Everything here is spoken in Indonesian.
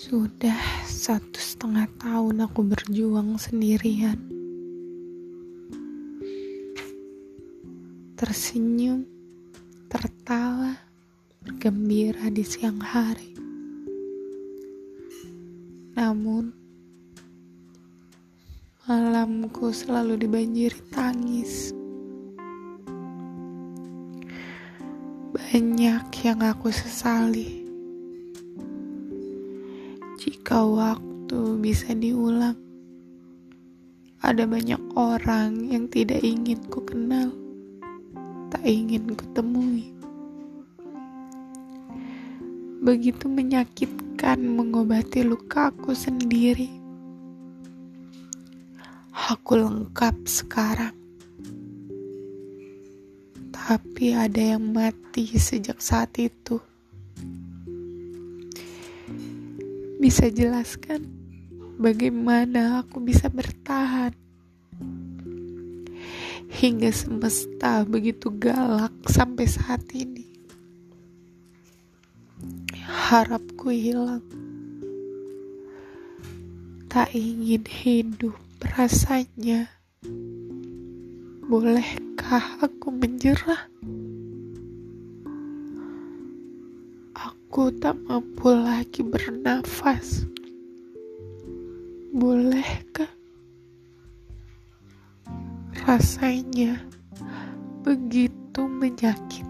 Sudah satu setengah tahun aku berjuang sendirian. Tersenyum, tertawa, bergembira di siang hari. Namun, malamku selalu dibanjiri tangis. Banyak yang aku sesali. Jika waktu bisa diulang, ada banyak orang yang tidak ingin ku kenal, tak ingin ku temui. Begitu menyakitkan mengobati lukaku sendiri. Aku lengkap sekarang tapi ada yang mati sejak saat itu. Bisa jelaskan bagaimana aku bisa bertahan hingga semesta begitu galak sampai saat ini. Harapku hilang. Tak ingin hidup rasanya. Bolehkah aku menyerah? Aku tak mampu lagi bernafas. Bolehkah? Rasanya begitu menyakitkan.